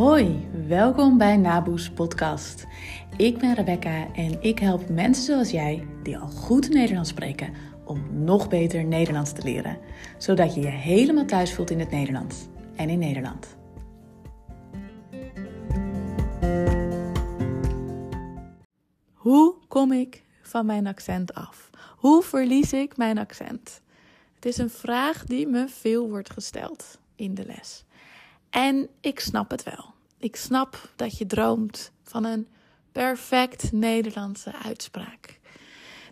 Hoi, welkom bij Naboes Podcast. Ik ben Rebecca en ik help mensen zoals jij, die al goed Nederlands spreken, om nog beter Nederlands te leren. Zodat je je helemaal thuis voelt in het Nederlands en in Nederland. Hoe kom ik van mijn accent af? Hoe verlies ik mijn accent? Het is een vraag die me veel wordt gesteld in de les. En ik snap het wel. Ik snap dat je droomt van een perfect Nederlandse uitspraak.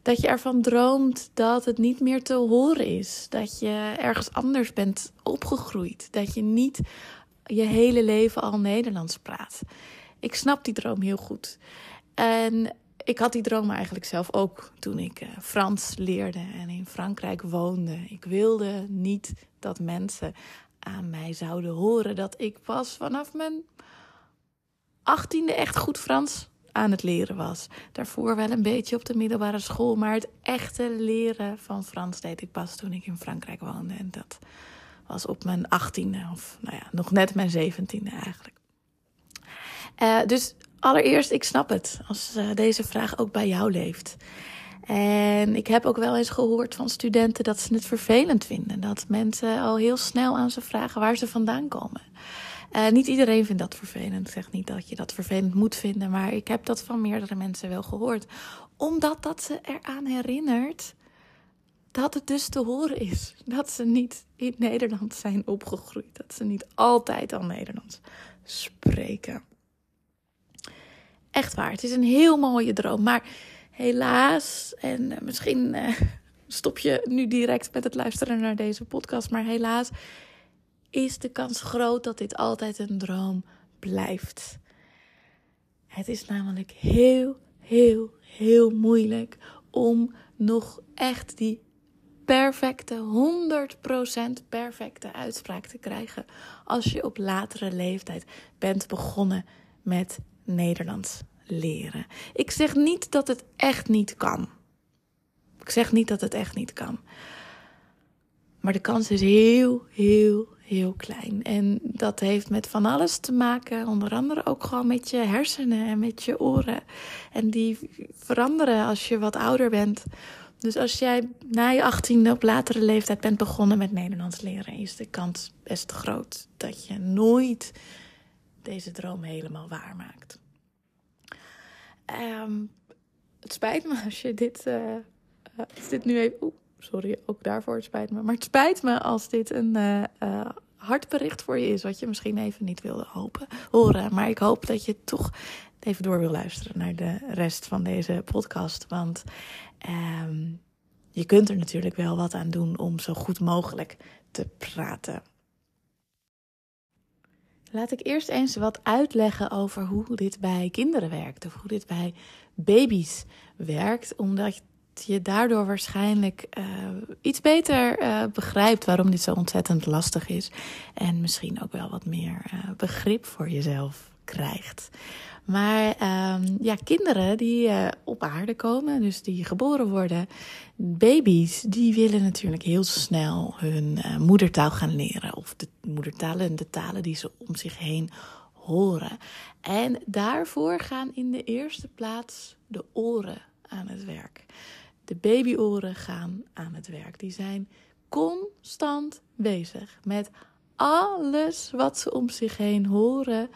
Dat je ervan droomt dat het niet meer te horen is. Dat je ergens anders bent opgegroeid. Dat je niet je hele leven al Nederlands praat. Ik snap die droom heel goed. En ik had die droom eigenlijk zelf ook toen ik uh, Frans leerde en in Frankrijk woonde. Ik wilde niet dat mensen aan mij zouden horen dat ik pas vanaf mijn achttiende echt goed Frans aan het leren was. Daarvoor wel een beetje op de middelbare school, maar het echte leren van Frans deed ik pas toen ik in Frankrijk woonde. En dat was op mijn achttiende, of nou ja, nog net mijn zeventiende eigenlijk. Uh, dus allereerst, ik snap het als uh, deze vraag ook bij jou leeft. En ik heb ook wel eens gehoord van studenten dat ze het vervelend vinden. Dat mensen al heel snel aan ze vragen waar ze vandaan komen. Uh, niet iedereen vindt dat vervelend. Ik zeg niet dat je dat vervelend moet vinden, maar ik heb dat van meerdere mensen wel gehoord. Omdat dat ze eraan herinnert dat het dus te horen is. Dat ze niet in Nederland zijn opgegroeid. Dat ze niet altijd al Nederlands spreken. Echt waar, het is een heel mooie droom. Maar helaas, en uh, misschien uh, stop je nu direct met het luisteren naar deze podcast, maar helaas is de kans groot dat dit altijd een droom blijft. Het is namelijk heel, heel, heel moeilijk om nog echt die perfecte, 100% perfecte uitspraak te krijgen als je op latere leeftijd bent begonnen met Nederlands leren. Ik zeg niet dat het echt niet kan. Ik zeg niet dat het echt niet kan. Maar de kans is heel, heel, heel klein. En dat heeft met van alles te maken, onder andere ook gewoon met je hersenen en met je oren. En die veranderen als je wat ouder bent. Dus als jij na je achttiende op latere leeftijd bent begonnen met Nederlands leren, is de kans best groot dat je nooit deze droom helemaal waarmaakt. Um, het spijt me als je dit, uh, dit nu even. Oeh, sorry, ook daarvoor het spijt me. Maar het spijt me als dit een uh, hard bericht voor je is, wat je misschien even niet wilde hopen, horen. Maar ik hoop dat je toch even door wil luisteren naar de rest van deze podcast. Want um, je kunt er natuurlijk wel wat aan doen om zo goed mogelijk te praten. Laat ik eerst eens wat uitleggen over hoe dit bij kinderen werkt, of hoe dit bij baby's werkt, omdat je daardoor waarschijnlijk uh, iets beter uh, begrijpt waarom dit zo ontzettend lastig is. En misschien ook wel wat meer uh, begrip voor jezelf krijgt. Maar um, ja, kinderen die uh, op aarde komen, dus die geboren worden, baby's, die willen natuurlijk heel snel hun uh, moedertaal gaan leren. Of de moedertalen en de talen die ze om zich heen horen. En daarvoor gaan in de eerste plaats de oren aan het werk. De babyoren gaan aan het werk. Die zijn constant bezig met alles wat ze om zich heen horen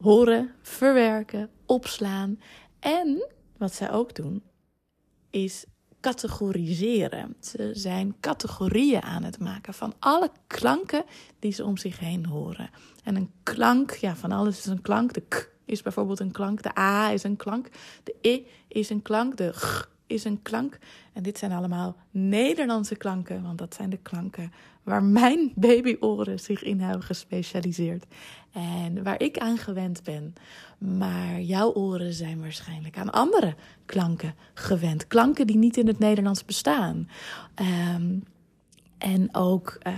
horen, verwerken, opslaan. En wat zij ook doen, is categoriseren. Ze zijn categorieën aan het maken van alle klanken die ze om zich heen horen. En een klank, ja, van alles is een klank. De k is bijvoorbeeld een klank, de a is een klank, de i is een klank, de g is een klank. En dit zijn allemaal Nederlandse klanken, want dat zijn de klanken waar mijn babyoren zich in hebben gespecialiseerd. En waar ik aan gewend ben. Maar jouw oren zijn waarschijnlijk aan andere klanken gewend. Klanken die niet in het Nederlands bestaan. Um, en ook uh,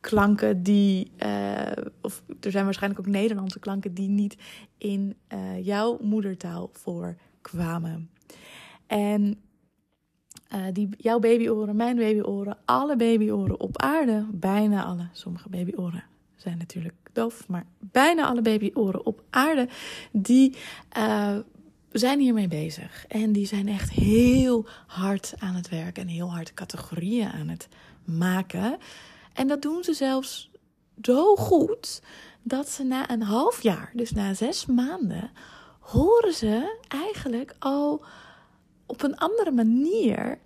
klanken die. Uh, of er zijn waarschijnlijk ook Nederlandse klanken die niet in uh, jouw moedertaal voorkwamen. En uh, die, jouw babyoren, mijn babyoren, alle babyoren op aarde, bijna alle, sommige babyoren zijn natuurlijk doof, maar bijna alle babyoren op aarde, die uh, zijn hiermee bezig. En die zijn echt heel hard aan het werk en heel hard categorieën aan het maken. En dat doen ze zelfs zo goed dat ze na een half jaar, dus na zes maanden, horen ze eigenlijk al op een andere manier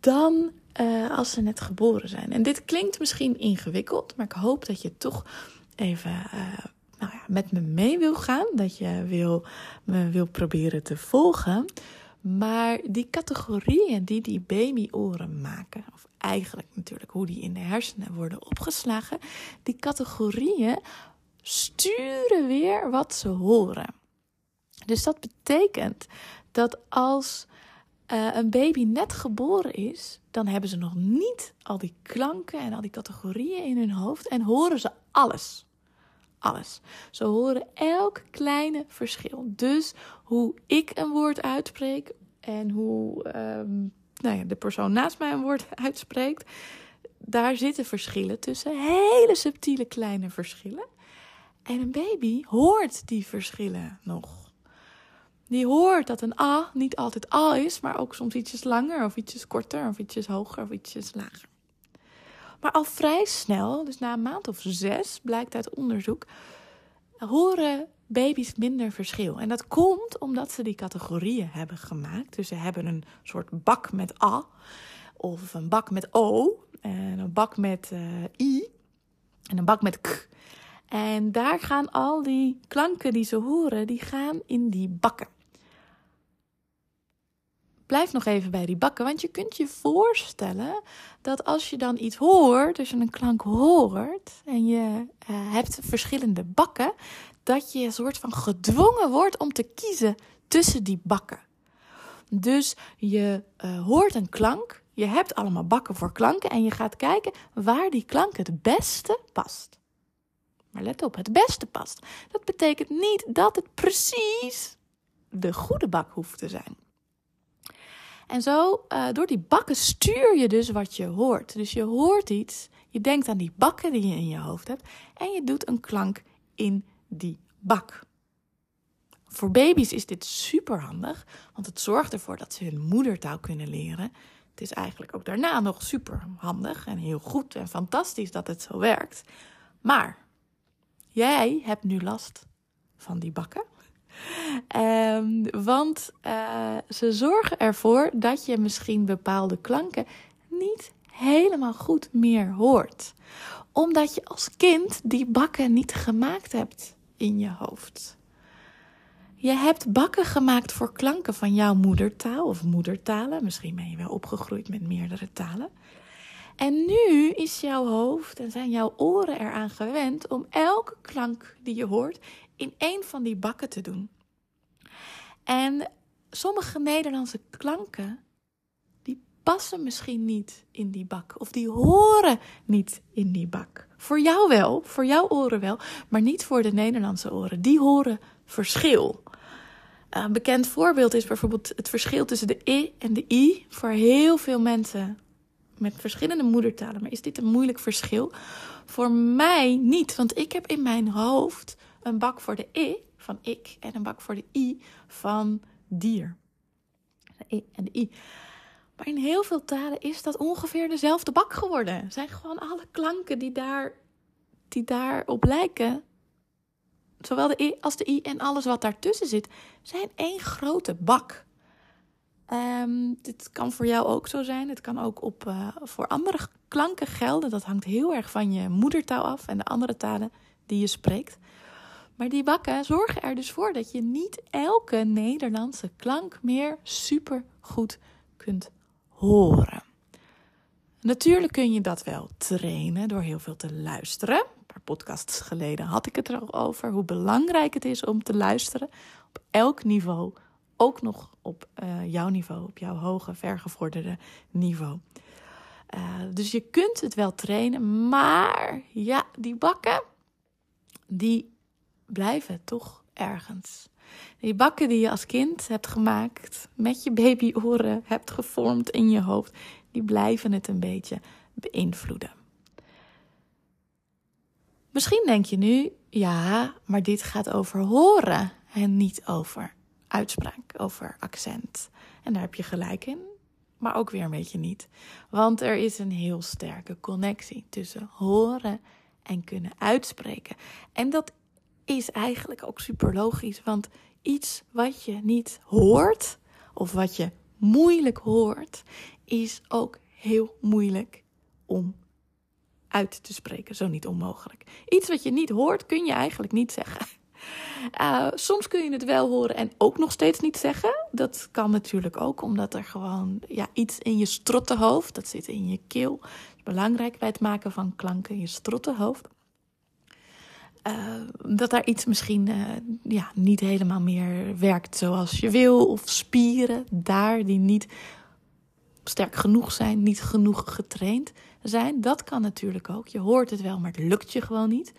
dan uh, als ze net geboren zijn. En dit klinkt misschien ingewikkeld, maar ik hoop dat je toch even uh, nou ja, met me mee wil gaan. Dat je wil, me wil proberen te volgen. Maar die categorieën die die babyoren maken, of eigenlijk natuurlijk hoe die in de hersenen worden opgeslagen, die categorieën sturen weer wat ze horen. Dus dat betekent dat als uh, een baby net geboren is, dan hebben ze nog niet al die klanken en al die categorieën in hun hoofd en horen ze alles. Alles. Ze horen elk kleine verschil. Dus hoe ik een woord uitspreek en hoe um, nou ja, de persoon naast mij een woord uitspreekt, daar zitten verschillen tussen. Hele subtiele kleine verschillen. En een baby hoort die verschillen nog die hoort dat een A niet altijd A is, maar ook soms ietsjes langer of ietsjes korter of ietsjes hoger of ietsjes lager. Maar al vrij snel, dus na een maand of zes, blijkt uit onderzoek, horen baby's minder verschil. En dat komt omdat ze die categorieën hebben gemaakt. Dus ze hebben een soort bak met A, of een bak met O, en een bak met uh, I, en een bak met K. En daar gaan al die klanken die ze horen, die gaan in die bakken blijf nog even bij die bakken. Want je kunt je voorstellen dat als je dan iets hoort, dus een klank hoort en je uh, hebt verschillende bakken, dat je een soort van gedwongen wordt om te kiezen tussen die bakken. Dus je uh, hoort een klank, je hebt allemaal bakken voor klanken en je gaat kijken waar die klank het beste past. Maar let op, het beste past. Dat betekent niet dat het precies de goede bak hoeft te zijn. En zo, uh, door die bakken stuur je dus wat je hoort. Dus je hoort iets, je denkt aan die bakken die je in je hoofd hebt en je doet een klank in die bak. Voor baby's is dit super handig, want het zorgt ervoor dat ze hun moedertaal kunnen leren. Het is eigenlijk ook daarna nog super handig en heel goed en fantastisch dat het zo werkt. Maar jij hebt nu last van die bakken. Um, want uh, ze zorgen ervoor dat je misschien bepaalde klanken niet helemaal goed meer hoort. Omdat je als kind die bakken niet gemaakt hebt in je hoofd. Je hebt bakken gemaakt voor klanken van jouw moedertaal of moedertalen. Misschien ben je wel opgegroeid met meerdere talen. En nu is jouw hoofd en zijn jouw oren eraan gewend om elke klank die je hoort in één van die bakken te doen. En sommige Nederlandse klanken, die passen misschien niet in die bak. Of die horen niet in die bak. Voor jou wel, voor jouw oren wel, maar niet voor de Nederlandse oren. Die horen verschil. Een bekend voorbeeld is bijvoorbeeld het verschil tussen de E en de I. Voor heel veel mensen met verschillende moedertalen. Maar is dit een moeilijk verschil? Voor mij niet, want ik heb in mijn hoofd een bak voor de E van ik en een bak voor de I van dier. De I en de I. Maar in heel veel talen is dat ongeveer dezelfde bak geworden. Zijn gewoon alle klanken die, daar, die daarop lijken. Zowel de I als de I en alles wat daartussen zit, zijn één grote bak. Um, dit kan voor jou ook zo zijn. Het kan ook op, uh, voor andere klanken gelden. Dat hangt heel erg van je moedertaal af en de andere talen die je spreekt. Maar die bakken zorgen er dus voor dat je niet elke Nederlandse klank meer super goed kunt horen. Natuurlijk kun je dat wel trainen door heel veel te luisteren. Een paar podcasts geleden had ik het er al over hoe belangrijk het is om te luisteren op elk niveau. Ook nog op uh, jouw niveau, op jouw hoge, vergevorderde niveau. Uh, dus je kunt het wel trainen, maar ja, die bakken, die blijven toch ergens. Die bakken die je als kind hebt gemaakt, met je babyoren hebt gevormd in je hoofd, die blijven het een beetje beïnvloeden. Misschien denk je nu, ja, maar dit gaat over horen en niet over uitspraak, over accent. En daar heb je gelijk in, maar ook weer een beetje niet. Want er is een heel sterke connectie tussen horen en kunnen uitspreken. En dat is eigenlijk ook super logisch, want iets wat je niet hoort, of wat je moeilijk hoort, is ook heel moeilijk om uit te spreken. Zo niet onmogelijk. Iets wat je niet hoort, kun je eigenlijk niet zeggen. Uh, soms kun je het wel horen en ook nog steeds niet zeggen. Dat kan natuurlijk ook, omdat er gewoon ja, iets in je strottenhoofd, dat zit in je keel. Belangrijk bij het maken van klanken je strottenhoofd. Uh, dat daar iets misschien uh, ja, niet helemaal meer werkt zoals je wil. Of spieren daar die niet sterk genoeg zijn, niet genoeg getraind zijn. Dat kan natuurlijk ook. Je hoort het wel, maar het lukt je gewoon niet.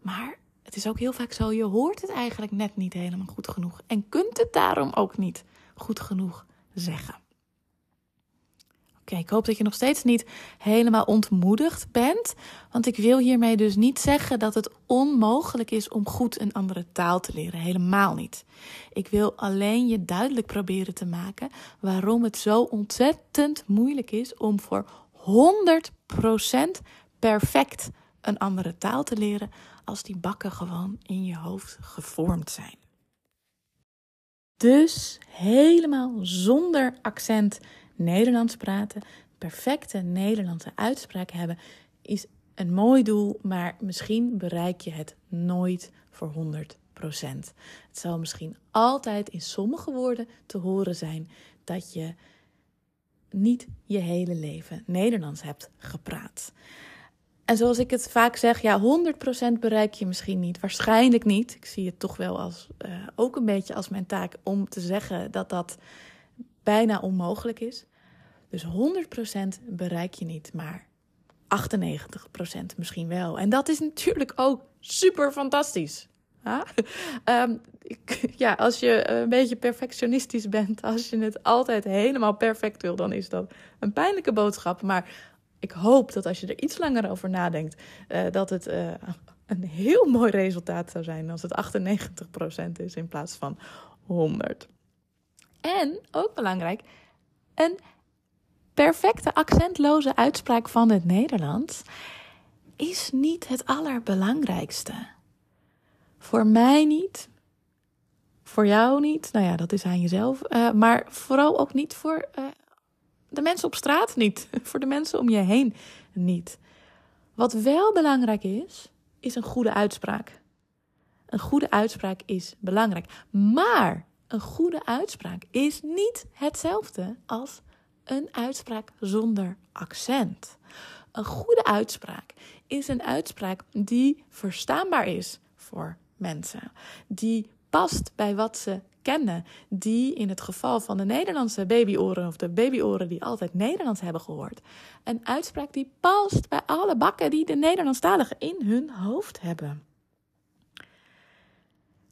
Maar het is ook heel vaak zo, je hoort het eigenlijk net niet helemaal goed genoeg. En kunt het daarom ook niet goed genoeg zeggen. Ik hoop dat je nog steeds niet helemaal ontmoedigd bent. Want ik wil hiermee dus niet zeggen dat het onmogelijk is om goed een andere taal te leren. Helemaal niet. Ik wil alleen je duidelijk proberen te maken waarom het zo ontzettend moeilijk is om voor 100% perfect een andere taal te leren als die bakken gewoon in je hoofd gevormd zijn. Dus helemaal zonder accent Nederlands praten, perfecte Nederlandse uitspraak hebben, is een mooi doel, maar misschien bereik je het nooit voor 100%. Het zal misschien altijd in sommige woorden te horen zijn dat je niet je hele leven Nederlands hebt gepraat. En zoals ik het vaak zeg, ja, 100% bereik je misschien niet. Waarschijnlijk niet. Ik zie het toch wel als, uh, ook een beetje als mijn taak om te zeggen dat dat bijna onmogelijk is. Dus 100% bereik je niet, maar 98% misschien wel. En dat is natuurlijk ook super fantastisch. Ja? Um, ja, als je een beetje perfectionistisch bent, als je het altijd helemaal perfect wil, dan is dat een pijnlijke boodschap. Maar ik hoop dat als je er iets langer over nadenkt, uh, dat het uh, een heel mooi resultaat zou zijn als het 98% is in plaats van 100. En ook belangrijk, een perfecte accentloze uitspraak van het Nederlands is niet het allerbelangrijkste. Voor mij niet. Voor jou niet. Nou ja, dat is aan jezelf. Uh, maar vooral ook niet voor uh, de mensen op straat niet. voor de mensen om je heen niet. Wat wel belangrijk is, is een goede uitspraak. Een goede uitspraak is belangrijk. Maar een goede uitspraak is niet hetzelfde als een uitspraak zonder accent. Een goede uitspraak is een uitspraak die verstaanbaar is voor mensen, die past bij wat ze kennen, die in het geval van de Nederlandse babyoren of de babyoren die altijd Nederlands hebben gehoord, een uitspraak die past bij alle bakken die de Nederlandstaligen in hun hoofd hebben.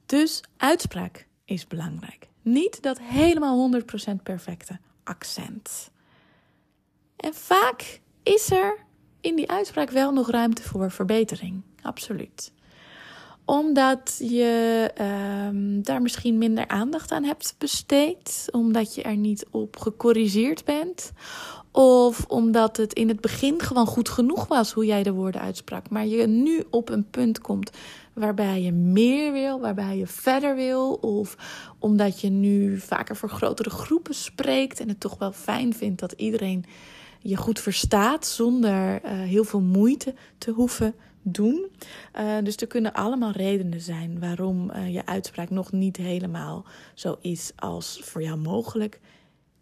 Dus uitspraak is belangrijk. Niet dat helemaal 100% perfecte accent. En vaak is er in die uitspraak wel nog ruimte voor verbetering. Absoluut omdat je um, daar misschien minder aandacht aan hebt besteed, omdat je er niet op gecorrigeerd bent, of omdat het in het begin gewoon goed genoeg was hoe jij de woorden uitsprak, maar je nu op een punt komt waarbij je meer wil, waarbij je verder wil, of omdat je nu vaker voor grotere groepen spreekt en het toch wel fijn vindt dat iedereen je goed verstaat zonder uh, heel veel moeite te hoeven doen. Uh, dus er kunnen allemaal redenen zijn waarom uh, je uitspraak nog niet helemaal zo is als voor jou mogelijk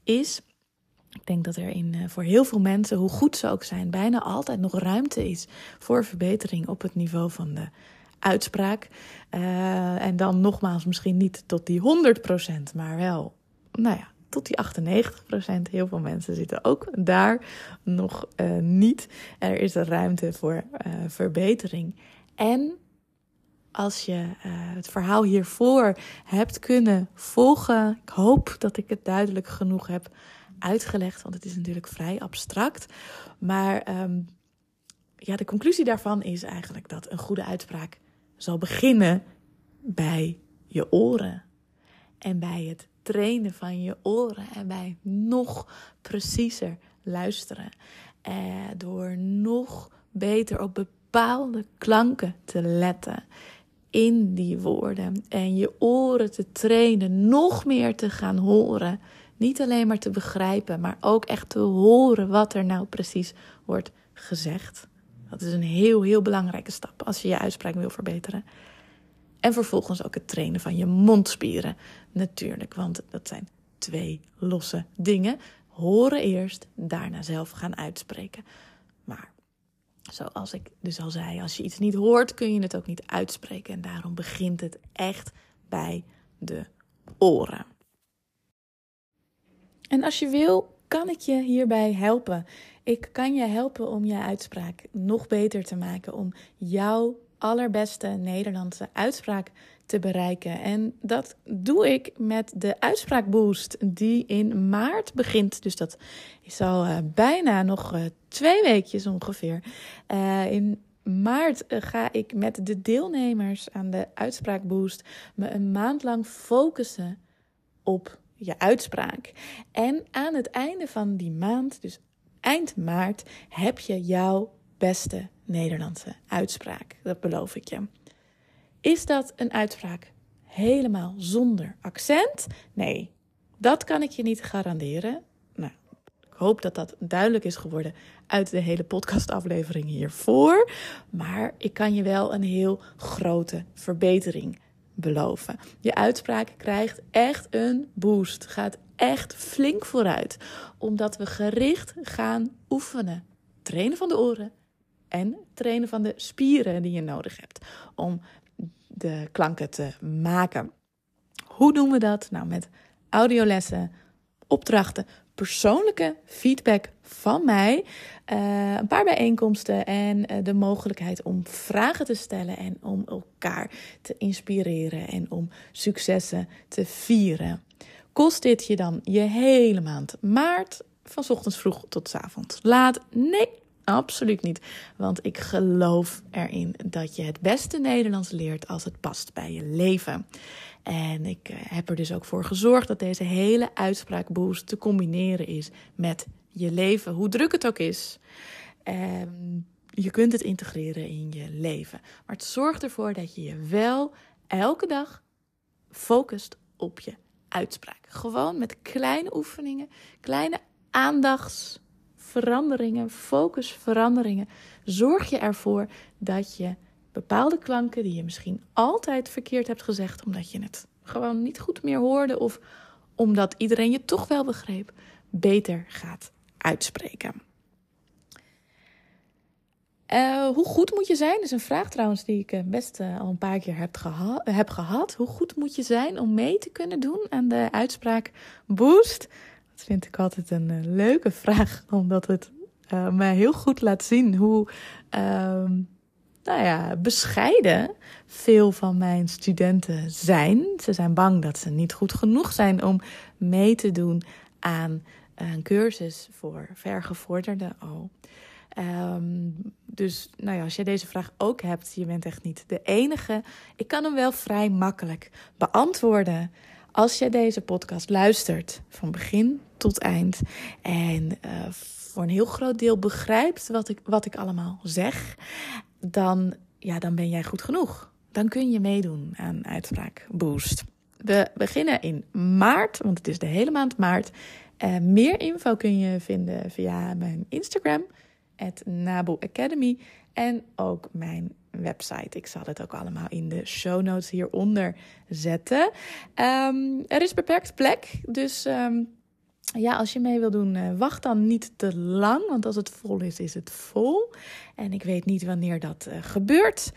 is. Ik denk dat er in, voor heel veel mensen, hoe goed ze ook zijn, bijna altijd nog ruimte is voor verbetering op het niveau van de uitspraak. en dan nogmaals, misschien niet tot die 100%, maar wel, nou ja, tot die 98% Heel veel mensen zitten ook daar nog uh, niet. Er is ruimte voor uh, verbetering. En als je het verhaal hiervoor hebt kunnen volgen, ik hoop dat ik het duidelijk genoeg heb uitgelegd, want het is natuurlijk vrij abstract. Maar um, ja, de conclusie daarvan is eigenlijk dat een goede uitspraak zal beginnen bij je oren. En bij het trainen van je oren en bij nog preciezer luisteren. Eh, door nog beter op bepaalde klanken te letten in die woorden. En je oren te trainen, nog meer te gaan horen. Niet alleen maar te begrijpen, maar ook echt te horen wat er nou precies wordt gezegd. Dat is een heel, heel belangrijke stap als je je uitspraak wil verbeteren. En vervolgens ook het trainen van je mondspieren. Natuurlijk, want dat zijn twee losse dingen. Horen eerst, daarna zelf gaan uitspreken. Maar zoals ik dus al zei, als je iets niet hoort, kun je het ook niet uitspreken. En daarom begint het echt bij de oren. En als je wil, kan ik je hierbij helpen. Ik kan je helpen om je uitspraak nog beter te maken, om jouw allerbeste Nederlandse uitspraak te bereiken. En dat doe ik met de uitspraakboost die in maart begint. Dus dat is al uh, bijna nog uh, twee weekjes ongeveer. Uh, in maart ga ik met de deelnemers aan de uitspraakboost me een maand lang focussen op je uitspraak. En aan het einde van die maand, dus eind maart, heb je jouw beste Nederlandse uitspraak. Dat beloof ik je. Is dat een uitspraak helemaal zonder accent? Nee, dat kan ik je niet garanderen. Nou, ik hoop dat dat duidelijk is geworden uit de hele podcastaflevering hiervoor. Maar ik kan je wel een heel grote verbetering beloven. Je uitspraak krijgt echt een boost. Gaat echt flink vooruit. Omdat we gericht gaan oefenen. Trainen van de oren en trainen van de spieren die je nodig hebt om de klanken te maken. Hoe doen we dat? Nou, met audiolessen, opdrachten, persoonlijke feedback van mij, uh, een paar bijeenkomsten en uh, de mogelijkheid om vragen te stellen en om elkaar te inspireren en om successen te vieren. Kost dit je dan je hele maand maart, van ochtends vroeg tot avond laat? Nee, Absoluut niet. Want ik geloof erin dat je het beste Nederlands leert als het past bij je leven. En ik eh, heb er dus ook voor gezorgd dat deze hele uitspraakboost te combineren is met je leven, hoe druk het ook is. Um, je kunt het integreren in je leven. Maar het zorgt ervoor dat je je wel elke dag focust op je uitspraak. Gewoon met kleine oefeningen, kleine aandachts veranderingen, focusveranderingen, zorg je ervoor dat je bepaalde klanken die je misschien altijd verkeerd hebt gezegd, omdat je het gewoon niet goed meer hoorde of omdat iedereen je toch wel begreep, beter gaat uitspreken. Uh, hoe goed moet je zijn? Dat is een vraag trouwens die ik eh, best uh, al een paar keer heb, heb gehad. Hoe goed moet je zijn om mee te kunnen doen aan de uitspraak Boost? Dat vind ik altijd een uh, leuke vraag, omdat het uh, mij heel goed laat zien hoe uh, nou ja, bescheiden veel van mijn studenten zijn. Ze zijn bang dat ze niet goed genoeg zijn om mee te doen aan een cursus voor vergevorderden. Um, dus nou ja, als je deze vraag ook hebt, je bent echt niet de enige. Ik kan hem wel vrij makkelijk beantwoorden. Als je deze podcast luistert van begin tot eind en uh, voor een heel groot deel begrijpt wat ik, wat ik allemaal zeg, dan, ja, dan ben jij goed genoeg. Dan kun je meedoen aan Uitspraak Boost. We beginnen in maart, want het is de hele maand maart. Uh, meer info kun je vinden via mijn Instagram, Nabu Academy. En ook mijn website. Ik zal het ook allemaal in de show notes hieronder zetten. Um, er is beperkt plek, dus um, ja, als je mee wil doen, uh, wacht dan niet te lang. Want als het vol is, is het vol. En ik weet niet wanneer dat uh, gebeurt.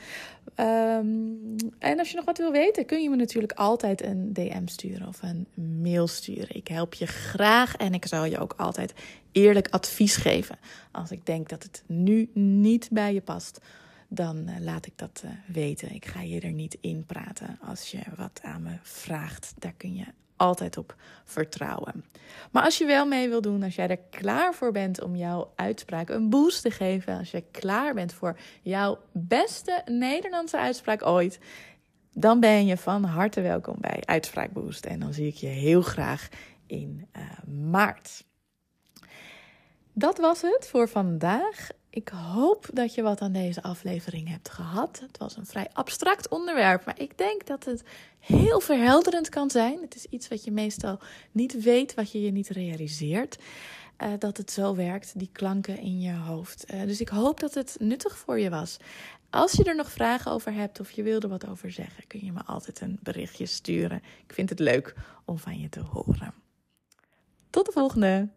Um, en als je nog wat wil weten, kun je me natuurlijk altijd een DM sturen of een mail sturen. Ik help je graag en ik zal je ook altijd eerlijk advies geven. Als ik denk dat het nu niet bij je past dan uh, laat ik dat weten. Ik ga je er niet in praten als je wat aan me vraagt. Daar kun je altijd op vertrouwen. Maar als je wel mee wil doen, als jij er klaar voor bent om jouw uitspraak een boost te geven, als je klaar bent voor jouw beste Nederlandse uitspraak ooit, dan ben je van harte welkom bij Uitspraak Boost. En dan zie ik je heel graag in uh, maart. Dat was het voor vandaag. Ik hoop dat je wat aan deze aflevering hebt gehad. Het was een vrij abstract onderwerp, maar ik denk dat het heel verhelderend kan zijn. Het is iets wat je meestal niet weet, wat je je niet realiseert. Uh, dat het zo werkt, die klanken in je hoofd. Uh, dus ik hoop dat het nuttig voor je was. Als je er nog vragen over hebt of je wilde wat over zeggen, kun je me altijd een berichtje sturen. Ik vind het leuk om van je te horen. Tot de volgende!